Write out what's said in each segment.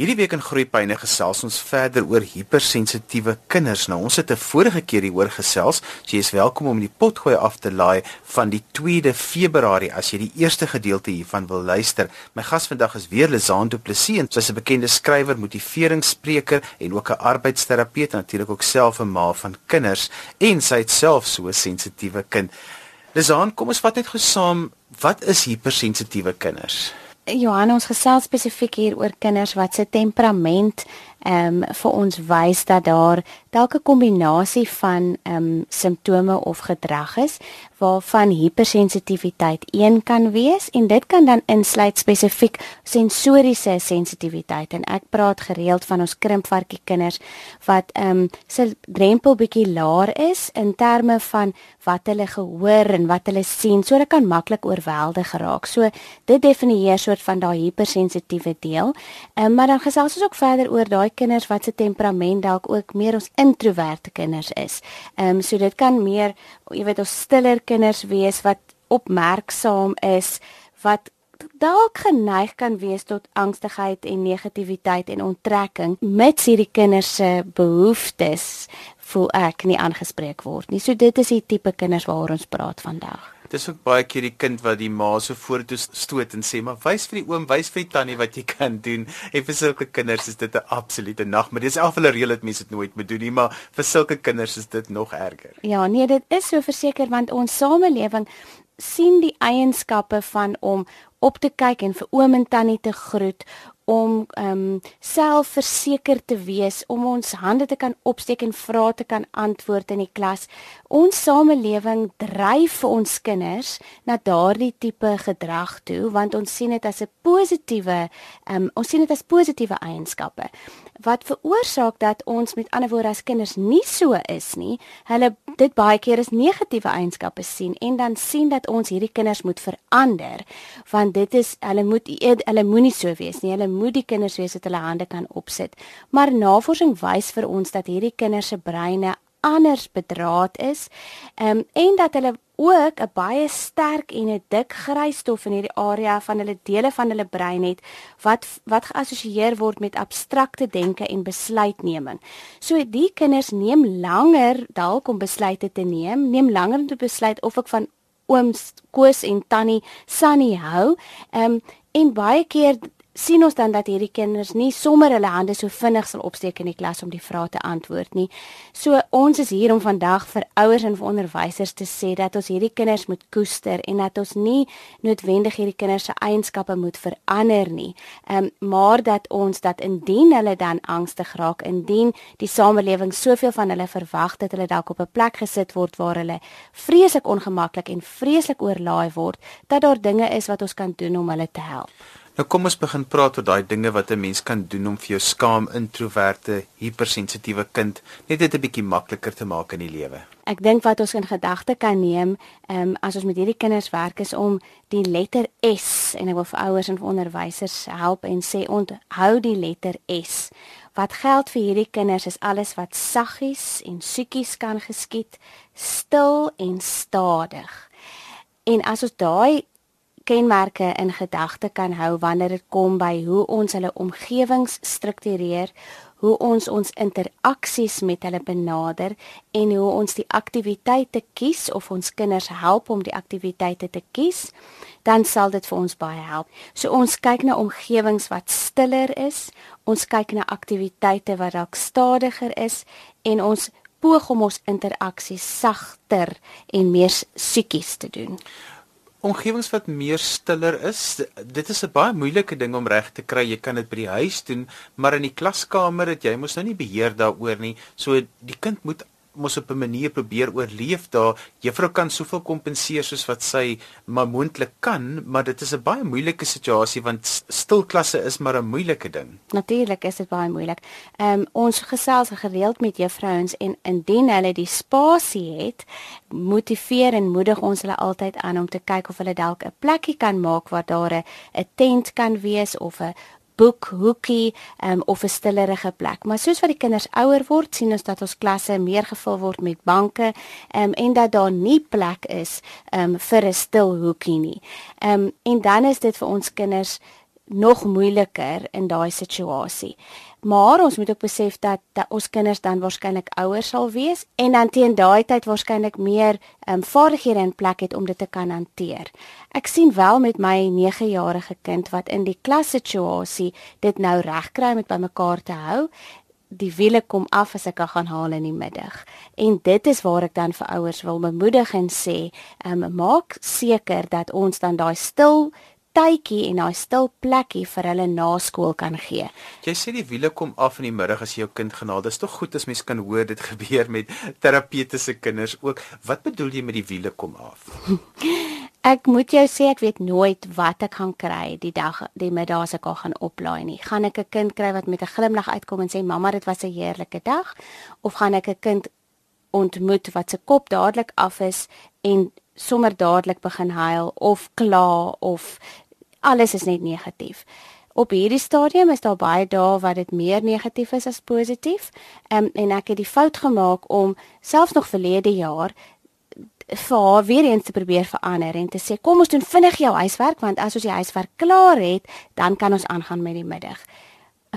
Hierdie week in Groepyne gesels ons verder oor hypersensitiewe kinders. Nou ons het 'n vorige keer hieroor gesels. So jy is welkom om die potgooi af te laai van die 2de Februarie as jy die eerste gedeelte hiervan wil luister. My gas vandag is weer Lizaan Du Plessis. Sy's 'n bekende skrywer, motiveringsspreker en ook 'n arbeidsterapeut en natuurlik ook self 'n ma van kinders en sy het self so 'n sensitiewe kind. Lizaan, kom ons vat net gesaam, wat is hypersensitiewe kinders? Johan, ons gesels spesifiek hier oor kinders wat se temperament ehm um, vir ons wys dat daar dalk 'n kombinasie van ehm um, simptome of gedrag is waarvan hypersensitiwiteit een kan wees en dit kan dan insluit spesifiek sensoriese sensitiwiteit en ek praat gereeld van ons krimpvarkie kinders wat ehm um, se drempel bietjie laer is in terme van wat hulle gehoor en wat hulle sien so hulle kan maklik oorweldig geraak. So dit definieer soort van daai hypersensitiewe deel. Ehm um, maar dan gesels ons ook verder oor daai kinders wat se temperament dalk ook meer ons introverte kinders is. Ehm um, so dit kan meer jy weet ons stiller kinders wees wat opmerksaam is wat dalk geneig kan wees tot angstigheid en negativiteit en onttrekking met hierdie kinders se behoeftes voel ek nie aangespreek word nie. So dit is die tipe kinders waaroor ons praat vandag. Dis ook baie keer die kind wat die ma so vorentoe stoot en sê maar wys vir die oom, wys vir die tannie wat jy kan doen. En vir sulke kinders is dit 'n absolute nagmerrie. Dis al hulle reël dit mense dit nooit moet doen nie, maar vir sulke kinders is dit nog erger. Ja, nee, dit is so verseker want ons samelewing sien die eienskappe van om op te kyk en vir oom en tannie te groet om ehm um, selfverseker te wees om ons hande te kan opsteek en vrae te kan antwoord in die klas. Ons samelewing dryf vir ons kinders na daardie tipe gedrag toe want ons sien dit as 'n positiewe ehm um, ons sien dit as positiewe eienskappe wat veroorsaak dat ons met ander woorde as kinders nie so is nie. Hulle dit baie keer as negatiewe eienskappe sien en dan sien dat ons hierdie kinders moet verander want dit is hulle moet hulle moenie so wees nie. Hulle moet die kinders wees wat hulle hande kan opsit. Maar navorsing wys vir ons dat hierdie kinders se breine anders bedraad is. Um, en dat hulle ook 'n baie sterk en 'n dik grysstof in hierdie area van hulle dele van hulle brein het wat wat geassosieer word met abstrakte denke en besluitneming. So die kinders neem langer dalk om besluite te neem, neem langer om te besluit of ek van ooms Koos en tannie Sunny hou. Ehm um, en baie keer sien ons dan dat hierdie kinders nie sommer hulle hande so vinnig sal opsteek in die klas om die vrae te antwoord nie. So ons is hier om vandag vir ouers en vir onderwysers te sê dat ons hierdie kinders moet koester en dat ons nie noodwendig hierdie kinders se eienskappe moet verander nie. Ehm um, maar dat ons dat indien hulle dan angstig raak, indien die samelewing soveel van hulle verwag dat hulle dalk op 'n plek gesit word waar hulle vreeslik ongemaklik en vreeslik oorlaai word, dat daar dinge is wat ons kan doen om hulle te help. Nou kom ons begin praat oor daai dinge wat 'n mens kan doen om vir jou skaam, introverte, hypersensitiewe kind net dit 'n bietjie makliker te maak in die lewe. Ek dink wat ons in gedagte kan neem, ehm um, as ons met hierdie kinders werk is om die letter S en ek wil vir ouers en vir onderwysers help en sê onthou die letter S. Wat geld vir hierdie kinders is alles wat saggies en soetjies kan geskied, stil en stadig. En as ons daai kenmerke in gedagte kan hou wanneer dit kom by hoe ons hulle omgewings struktureer, hoe ons ons interaksies met hulle benader en hoe ons die aktiwiteite kies of ons kinders help om die aktiwiteite te kies, dan sal dit vir ons baie help. So ons kyk na omgewings wat stiller is, ons kyk na aktiwiteite wat dalk stadiger is en ons poog om ons interaksies sagter en meer siekies te doen omgewings wat meer stiller is. Dit is 'n baie moeilike ding om reg te kry. Jy kan dit by die huis doen, maar in die klaskamer het jy mos nou nie beheer daaroor nie. So die kind moet mos op 'n manier probeer oorleef daar. Juffrou kan soveel kompenseer soos wat sy maar moontlik kan, maar dit is 'n baie moeilike situasie want stil klasse is maar 'n moeilike ding. Natuurlik is dit baie moeilik. Ehm um, ons gesels gereeld met juffrouens en indien hulle die spasie het, motiveer en moedig ons hulle altyd aan om te kyk of hulle dalk 'n plekkie kan maak waar daar 'n tent kan wees of 'n boekhoekie um, of 'n stillerige plek. Maar soos wat die kinders ouer word, sien ons dat ons klasse meer gevul word met banke um, en dat daar nie plek is um, vir 'n stil hoekie nie. Um, en dan is dit vir ons kinders nog moeiliker in daai situasie. Maar ons moet ook besef dat, dat ons kinders dan waarskynlik ouer sal wees en dan teen daai tyd waarskynlik meer um, vaardighede in plek het om dit te kan hanteer. Ek sien wel met my 9-jarige kind wat in die klassituasie dit nou regkry met bymekaar te hou die wiele kom af as ek gaan haal in die middag. En dit is waar ek dan vir ouers wil bemoedig en sê, um, maak seker dat ons dan daai stil tydjie en daai stil plekkie vir hulle na skool kan gee. Jy sê die wiele kom af in die middag as jy jou kind genaal. Dis tog goed as mens kan hoor dit gebeur met terapeutiese kinders ook. Wat bedoel jy met die wiele kom af? ek moet jou sê ek weet nooit wat ek gaan kry die dag die middag as ek al gaan oplaai nie. Gaan ek 'n kind kry wat met 'n glimlag uitkom en sê mamma dit was 'n heerlike dag of gaan ek 'n kind ontmoet wat se kop dadelik af is en sommer dadelik begin huil of kla of alles is net negatief. Op hierdie stadium is daar baie dae wat dit meer negatief is as positief. Um, en ek het die fout gemaak om selfs nog verlede jaar vir haar weer eens te probeer verander en te sê kom ons doen vinnig jou huiswerk want as ons die huiswerk klaar het, dan kan ons aangaan met die middag.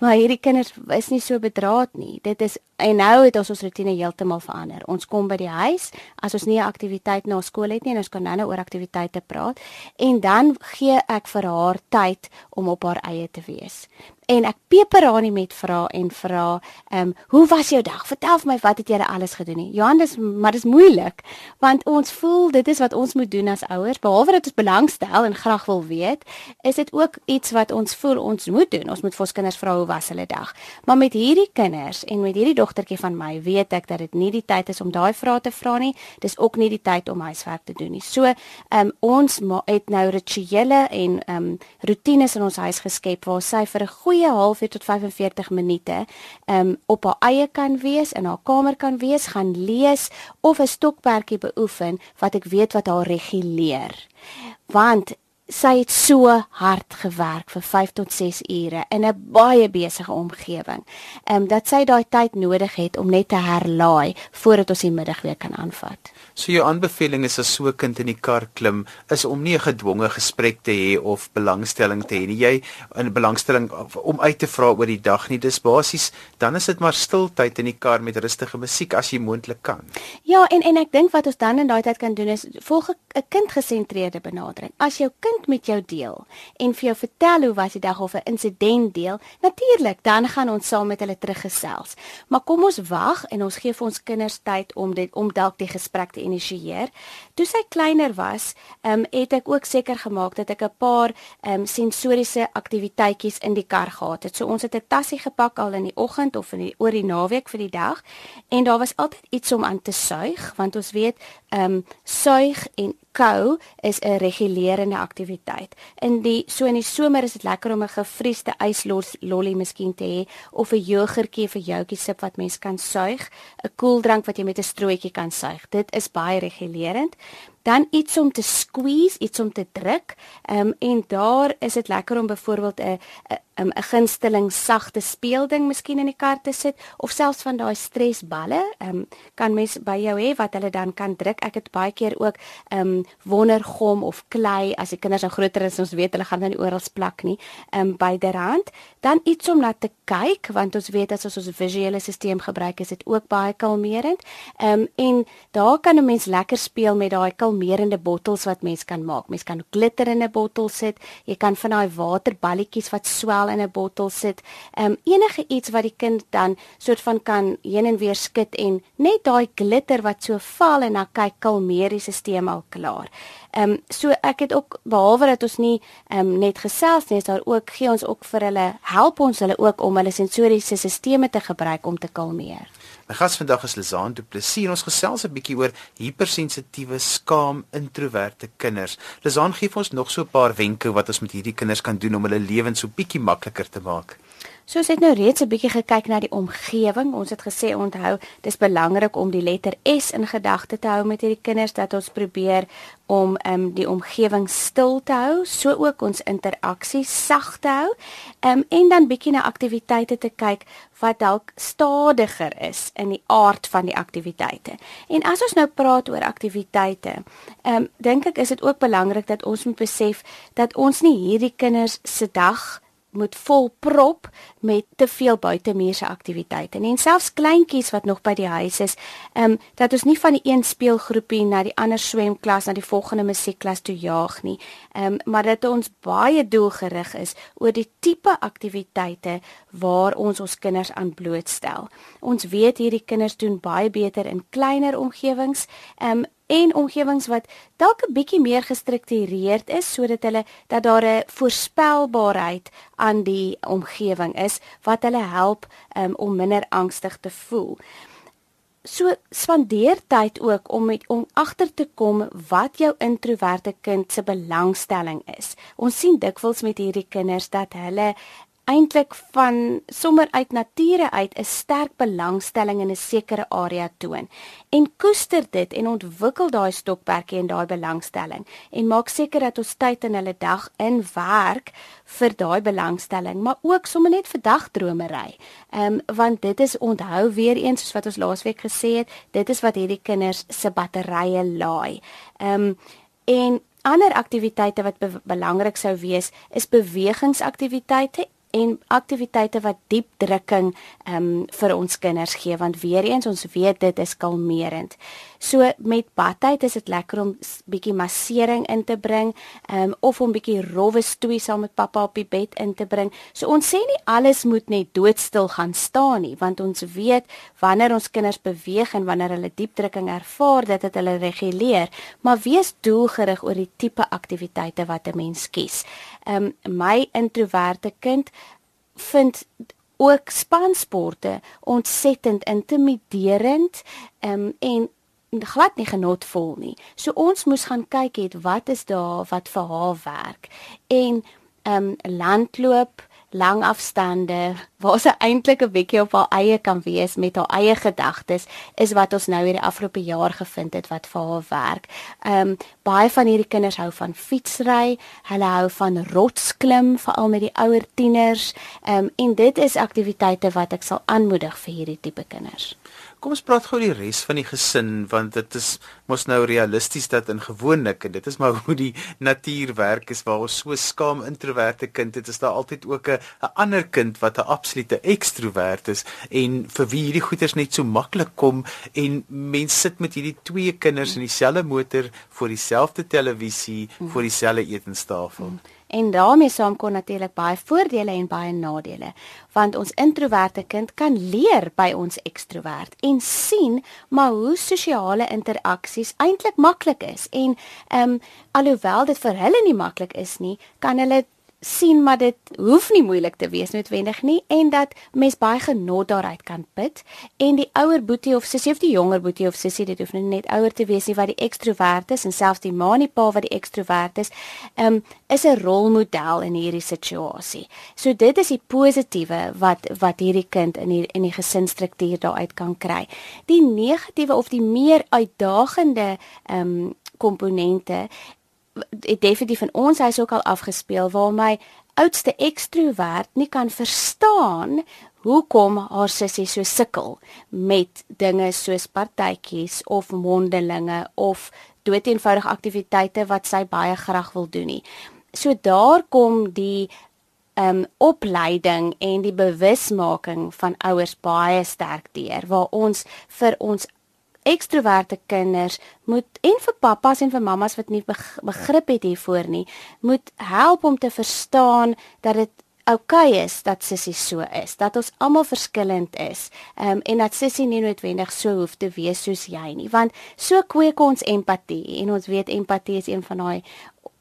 Maar hierdie kinders is nie so bedraad nie. Dit is en nou het ons ons rotine heeltemal verander. Ons kom by die huis as ons nie 'n aktiwiteit na skool het nie en ons kan nou oor aktiwiteite praat en dan gee ek vir haar tyd om op haar eie te wees en ek peper haar nie met vra en vra, ehm, um, hoe was jou dag? Vertel vir my wat het jy alles gedoen nie. Johan, dis maar dis moeilik want ons voel dit is wat ons moet doen as ouers, behalwe dat ons belangstel en graag wil weet, is dit ook iets wat ons voel ons moet doen. Ons moet vir ons kinders vra hoe was hulle dag. Maar met hierdie kinders en met hierdie dogtertjie van my, weet ek dat dit nie die tyd is om daai vrae te vra nie. Dis ook nie die tyd om huiswerk te doen nie. So, ehm um, ons het nou rituele en ehm um, rotines in ons huis geskep waar sy vir 'n goeie goeie halfuur tot 45 minute um op haar eie kan wees, in haar kamer kan wees, gaan lees of 'n stokperdjie beoefen wat ek weet wat haar reguleer. Want sy het so hard gewerk vir 5 tot 6 ure in 'n baie besige omgewing. Ehm um, dat sy daai tyd nodig het om net te herlaai voordat ons die middag weer kan aanvat. So jou aanbeveling is as so 'n kind in die kar klim is om nie 'n gedwonge gesprek te hê of belangstelling te hê nie. Jy in belangstelling om uit te vra oor die dag nie. Dis basies dan is dit maar stiltyd in die kar met rustige musiek as jy moontlik kan. Ja, en en ek dink wat ons dan in daai tyd kan doen is volg 'n kindgesentreerde benadering. As jou kind met jou deel en vir jou vertel hoe was die dag of 'n insident deel, natuurlik, dan gaan ons saam met hulle teruggesels. Maar kom ons wag en ons gee vir ons kinders tyd om dit om dalk die gesprek te initieer. Toe sy kleiner was, ehm um, het ek ook seker gemaak dat ek 'n paar ehm um, sensoriese aktiwiteitjies in die kar gehad het. So ons het 'n tassie gepak al in die oggend of in die oor die naweek vir die dag en daar was altyd iets om aan te suig want ons weet ehm um, suig en kou is 'n regulerende aktiwiteit. In die so in die somer is dit lekker om 'n gefriesde yslolly miskien te hê of 'n jogurtjie vir joutjie sip wat mens kan suig, 'n koeldrank wat jy met 'n strootjie kan suig. Dit is baie regulerend dan iets om te squeeze, iets om te druk. Ehm um, en daar is dit lekker om byvoorbeeld 'n 'n 'n gunsteling sagte speelding miskien in die kar te sit of selfs van daai stresballe. Ehm um, kan mens by jou hê wat hulle dan kan druk. Ek het baie keer ook ehm um, wondergom of klei as die kinders nou groter is, ons weet hulle gaan dan nie oral plak nie. Ehm um, by derhand, dan iets om na te kyk want ons weet as ons ons visuele stelsel gebruik is dit ook baie kalmerend. Ehm um, en daar kan 'n mens lekker speel met daai kalmerende bottels wat mens kan maak. Mens kan glitter in 'n bottel sit. Jy kan van daai waterballetjies wat swel in 'n bottel sit. Ehm um, enige iets wat die kind dan soort van kan heen en weer skud en net daai glitter wat so val en dan kyk kalmeer die stelsel al klaar. Ehm um, so ek het ook behalwe dat ons nie ehm um, net gesels nie, is daar ook gee ons ook vir hulle help ons hulle ook om hulle sensoriese stelsels te gebruik om te kalmeer. My gas vandag is Lizaan Du Plessis en ons gesels 'n bietjie oor hypersensitiewe, skaam, introverte kinders. Lizaan gee vir ons nog so 'n paar wenke wat ons met hierdie kinders kan doen om hulle lewens so bietjie makliker te maak. So ons het nou reeds 'n bietjie gekyk na die omgewing. Ons het gesê onthou, dis belangrik om die letter S in gedagte te hou met hierdie kinders dat ons probeer om um, die omgewing stil te hou, so ook ons interaksie sag te hou. Um, en dan bietjie na aktiwiteite te kyk wat dalk stadiger is in die aard van die aktiwiteite. En as ons nou praat oor aktiwiteite, ehm um, dink ek is dit ook belangrik dat ons moet besef dat ons nie hierdie kinders se dag moet volprop met te veel buitemuurse aktiwiteite. En selfs kleintjies wat nog by die huis is, ehm um, dat ons nie van die een speelgroepie na die ander swemklas na die volgende musiekklas toe jaag nie. Ehm um, maar dat ons baie doelgerig is oor die tipe aktiwiteite waar ons ons kinders aan blootstel. Ons weet hierdie kinders doen baie beter in kleiner omgewings. Ehm um, en omgewings wat dalk 'n bietjie meer gestruktureerd is sodat hulle dat daar 'n voorspelbaarheid aan die omgewing is wat hulle help um, om minder angstig te voel. So spandeer tyd ook om met om agter te kom wat jou introverte kind se belangstelling is. Ons sien dikwels met hierdie kinders dat hulle eintlik van sommer uit nature uit 'n sterk belangstelling in 'n sekere area toon en koester dit en ontwikkel daai stokperdjie en daai belangstelling en maak seker dat ons tyd in hulle dag in werk vir daai belangstelling maar ook sommer net vir dagdromery. Ehm um, want dit is onthou weer eens soos wat ons laasweek gesê het, dit is wat hierdie kinders se batterye laai. Ehm um, en ander aktiwiteite wat be belangrik sou wees is bewegingsaktiwiteite en aktiwiteite wat diep drukking ehm um, vir ons kinders gee want weer eens ons weet dit is kalmerend. So met badtyd is dit lekker om bietjie massering in te bring ehm um, of om bietjie rowwe stoei saam met pappa op die bed in te bring. So ons sê nie alles moet net doodstil gaan staan nie want ons weet wanneer ons kinders beweeg en wanneer hulle diep drukking ervaar dit hulle reguleer, maar wees doelgerig oor die tipe aktiwiteite wat 'n mens kies. Ehm um, my introverte kind vind ook spansporte ontsettend intimiderend um, en glad nie genotvol nie. So ons moes gaan kyk het wat is daar wat vir haar werk. En ehm um, landloop, lang afstande waar sy eintlik 'n bietjie op haar eie kan wees met haar eie gedagtes is wat ons nou hierdie afgelope jaar gevind het wat vir haar werk. Ehm um, baie van hierdie kinders hou van fietsry, hulle hou van rotsklim veral met die ouer tieners. Ehm um, en dit is aktiwiteite wat ek sal aanmoedig vir hierdie tipe kinders. Kom ons praat gou die res van die gesin want dit is mos nou realisties dat in gewoonlik en dit is maar hoe die natuur werk is waar ons so skaam introverte kind het is daar altyd ook 'n 'n ander kind wat 'n absolute ekstrovert is en vir wie hierdie goeters net so maklik kom en mense sit met hierdie twee kinders in dieselfde motor voor dieselfde televisie voor dieselfde etenstafel. Mm. En daarmee saam kom natuurlik baie voordele en baie nadele, want ons introverte kind kan leer by ons ekstrovert en sien maar hoe sosiale interaksies eintlik maklik is. En ehm um, alhoewel dit vir hulle nie maklik is nie, kan hulle sien maar dit hoef nie moeilik te wees noodwendig nie en dat mens baie genot daaruit kan put en die ouer boetie of sussie of die jonger boetie of sussie dit hoef nie net ouer te wees nie wat die ekstrovert is en selfs die ma en pa wat die ekstrovert is um, is 'n rolmodel in hierdie situasie. So dit is die positiewe wat wat hierdie kind in die in die gesinsstruktuur daaruit kan kry. Die negatiewe of die meer uitdagende ehm um, komponente het definitief in ons huis ook al afgespeel waar my oudste ekstrovert nie kan verstaan hoekom haar sussie so sukkel met dinge soos partytjies of mondelinge of doeteenvoudige aktiwiteite wat sy baie graag wil doen nie. So daar kom die ehm um, opleiding en die bewusmaking van ouers baie sterk deur waar ons vir ons ekstroverte kinders moet en vir pappas en vir mammas wat nie begrip het hiervoor nie, moet help om te verstaan dat dit oukei is dat sissie so is, dat ons almal verskillend is. Ehm um, en dat sissie nie noodwendig so hoef te wees soos jy nie, want so kweek ons empatie en ons weet empatie is een van daai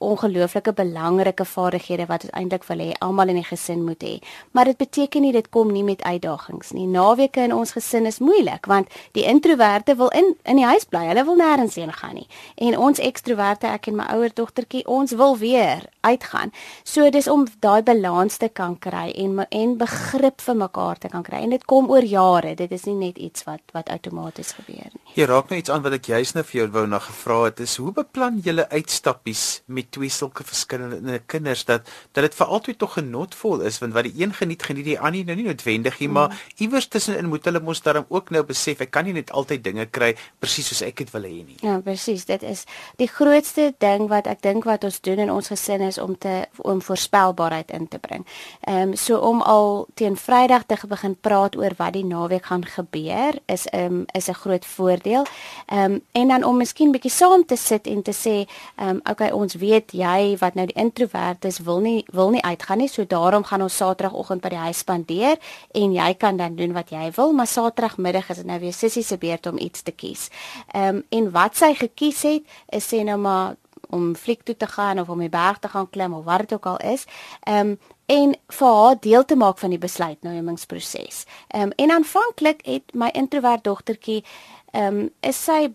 ongelooflike belangrike vaardighede wat ons eintlik wil hê almal in die gesin moet hê. Maar dit beteken nie dit kom nie met uitdagings nie. Naweke in ons gesin is moeilik want die introverte wil in in die huis bly. Hulle wil nêrens heen gaan nie. En ons ekstroverte, ek en my ouer dogtertjie, ons wil weer uitgaan. So dis om daai balans te kan kry en en begrip vir mekaar te kan kry. En dit kom oor jare. Dit is nie net iets wat wat outomaties gebeur nie. Jy raak nou iets aan wat ek juis nou vir jou wou na gevra het. Is hoe beplan julle uitstappies met twee sulke verskillende kinders dat dat dit vir altyd tog genotvol is want wat die een geniet geniet die ander nou nie noodwendig nie mm. maar iewers tussenin moet hulle mos daarom ook nou besef ek kan nie net altyd dinge kry presies soos ek dit wil hê nie. Ja, presies, dit is die grootste ding wat ek dink wat ons doen in ons gesin is om te om voorspelbaarheid in te bring. Ehm um, so om al teen Vrydag te begin praat oor wat die naweek gaan gebeur is 'n um, is 'n groot voordeel. Ehm um, en dan om miskien bietjie saam te sit en te sê, ehm um, okay, ons weet jy wat nou die introvert is wil nie wil nie uitgaan nie, so daarom gaan ons Saterdagoggend by die huis spandeer en jy kan dan doen wat jy wil, maar Saterdagmiddag is dit nou weer Sissie se beurt om iets te kies. Ehm um, en wat sy gekies het is sê nou maar om fliek toe te gaan of om die berg te gaan klim of wat dit ook al is. Ehm um, en vir haar deel te maak van die besluitnemingsproses. Ehm um, en aanvanklik het my introvert dogtertjie ehm um, is sy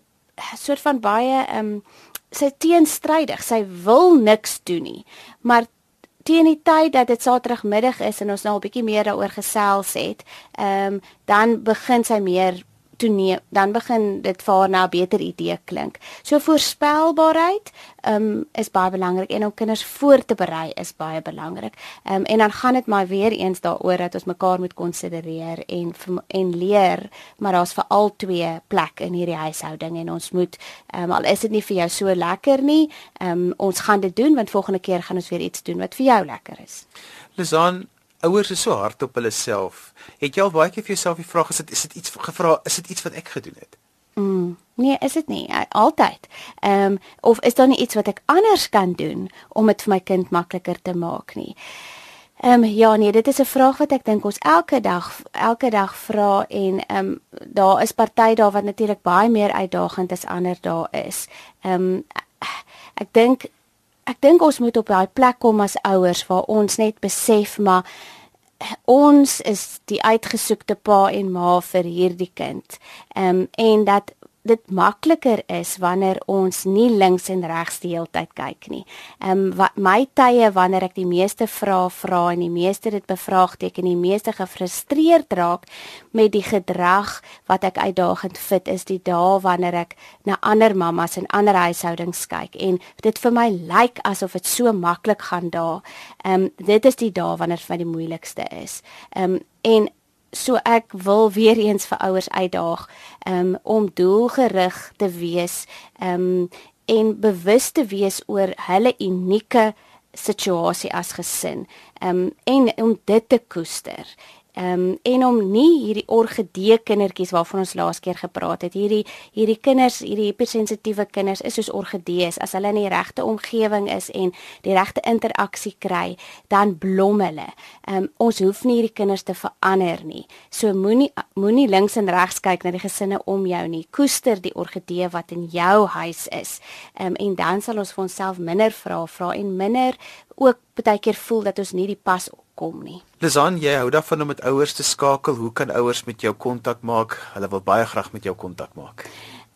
soort van baie ehm um, sy teenstrydig. Sy wil niks doen nie. Maar teen die tyd dat dit Saterdagmiddag is en ons nou 'n bietjie meer daaroor gesels het, ehm um, dan begin sy meer toeneem, dan begin dit vir haar na 'n beter idee klink. So voorspelbaarheid um, is baie belangrik en om kinders voor te berei is baie belangrik. Um, en dan gaan dit maar weer eens daaroor dat ons mekaar moet konsidereer en en leer, maar daar's vir al twee plek in hierdie huishouding en ons moet um, al is dit nie vir jou so lekker nie, um, ons gaan dit doen want volgende keer gaan ons weer iets doen wat vir jou lekker is. Lisan ouers is so hard op hulle self. Het jy al baie keer vir jouself die vraag gesit, is dit iets gevra, is dit iets wat ek gedoen het? Mm, nee, is dit nie altyd. Ehm um, of is daar nie iets wat ek anders kan doen om dit vir my kind makliker te maak nie? Ehm um, ja nee, dit is 'n vraag wat ek dink ons elke dag elke dag vra en ehm um, daar is party daar wat natuurlik baie meer uitdagend as ander daar is. Ehm um, ek dink ek dink ons moet op daai plek kom as ouers waar ons net besef maar ons is die uitgesoekte pa en ma vir hierdie kind. Ehm um, en dat dit makliker is wanneer ons nie links en regs die hele tyd kyk nie. Ehm um, my tye wanneer ek die meeste vrae vra en die meeste dit bevraagteken, die meeste gefrustreerd raak met die gedrag wat ek uitdagend vind is die dae wanneer ek na ander mammas en ander huishoudings kyk en dit vir my lyk asof dit so maklik gaan daar. Ehm um, dit is die dae wanneer dit vir die moeilikste is. Ehm um, en so ek wil weer eens vir ouers uitdaag um, om doelgerig te wees um, en bewus te wees oor hulle unieke situasie as gesin um, en om dit te koester um, en om nie hierdie orgidee kindertjies waarvan ons laas keer gepraat het, hierdie hierdie kinders, hierdie hipersensitiewe kinders is soos orgidees. As hulle in die regte omgewing is en die regte interaksie kry, dan blom hulle. Ehm um, ons hoef nie hierdie kinders te verander nie. So moenie moenie links en regs kyk na die gesinne om jou nie. Koester die orgidee wat in jou huis is. Ehm um, en dan sal ons vir onsself minder vra vra en minder ook baie keer voel dat ons nie die pas kom nie. Lisan, jy hou daarvan om met ouers te skakel. Hoe kan ouers met jou kontak maak? Hulle wil baie graag met jou kontak maak.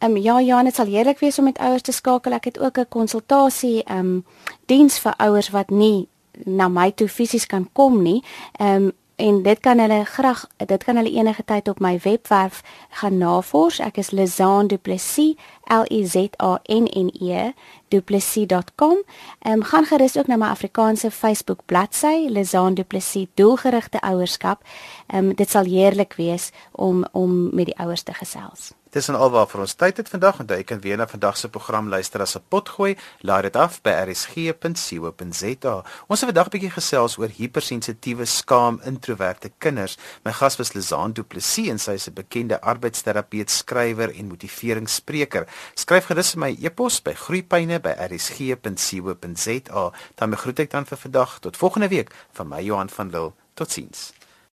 Ehm um, ja, ja, dit sal heerlik wees om met ouers te skakel. Ek het ook 'n konsultasie ehm um, diens vir ouers wat nie na my toe fisies kan kom nie. Ehm um, en dit kan hulle graag dit kan hulle enige tyd op my webwerf gaan navors. Ek is Lizan Du Plessis, L E Z A N N E duplessis.com. Ehm um, gaan gerus ook na my Afrikaanse Facebook bladsy Lizan Du Plessis doelgerigte ouerskap. Ehm um, dit sal heerlik wees om om met die ouers te gesels. Dis en alwaar vir ons tyd het vandag en jy kan weer na vandag se program luister as 'n pot gooi. Laai dit af by rsg.co.za. Ons het vandag 'n bietjie gesels oor hypersensitiewe, skaam, introverte kinders. My gas was Lizaan Du Plessis en sy is 'n bekende arbeidsterapeut, skrywer en motiveringsspreker. Skryf gerus my e-pos by groeipyne by rsg.co.za. Dan groet ek dan vir vandag tot volgende week van my Johan van Lille. Totsiens.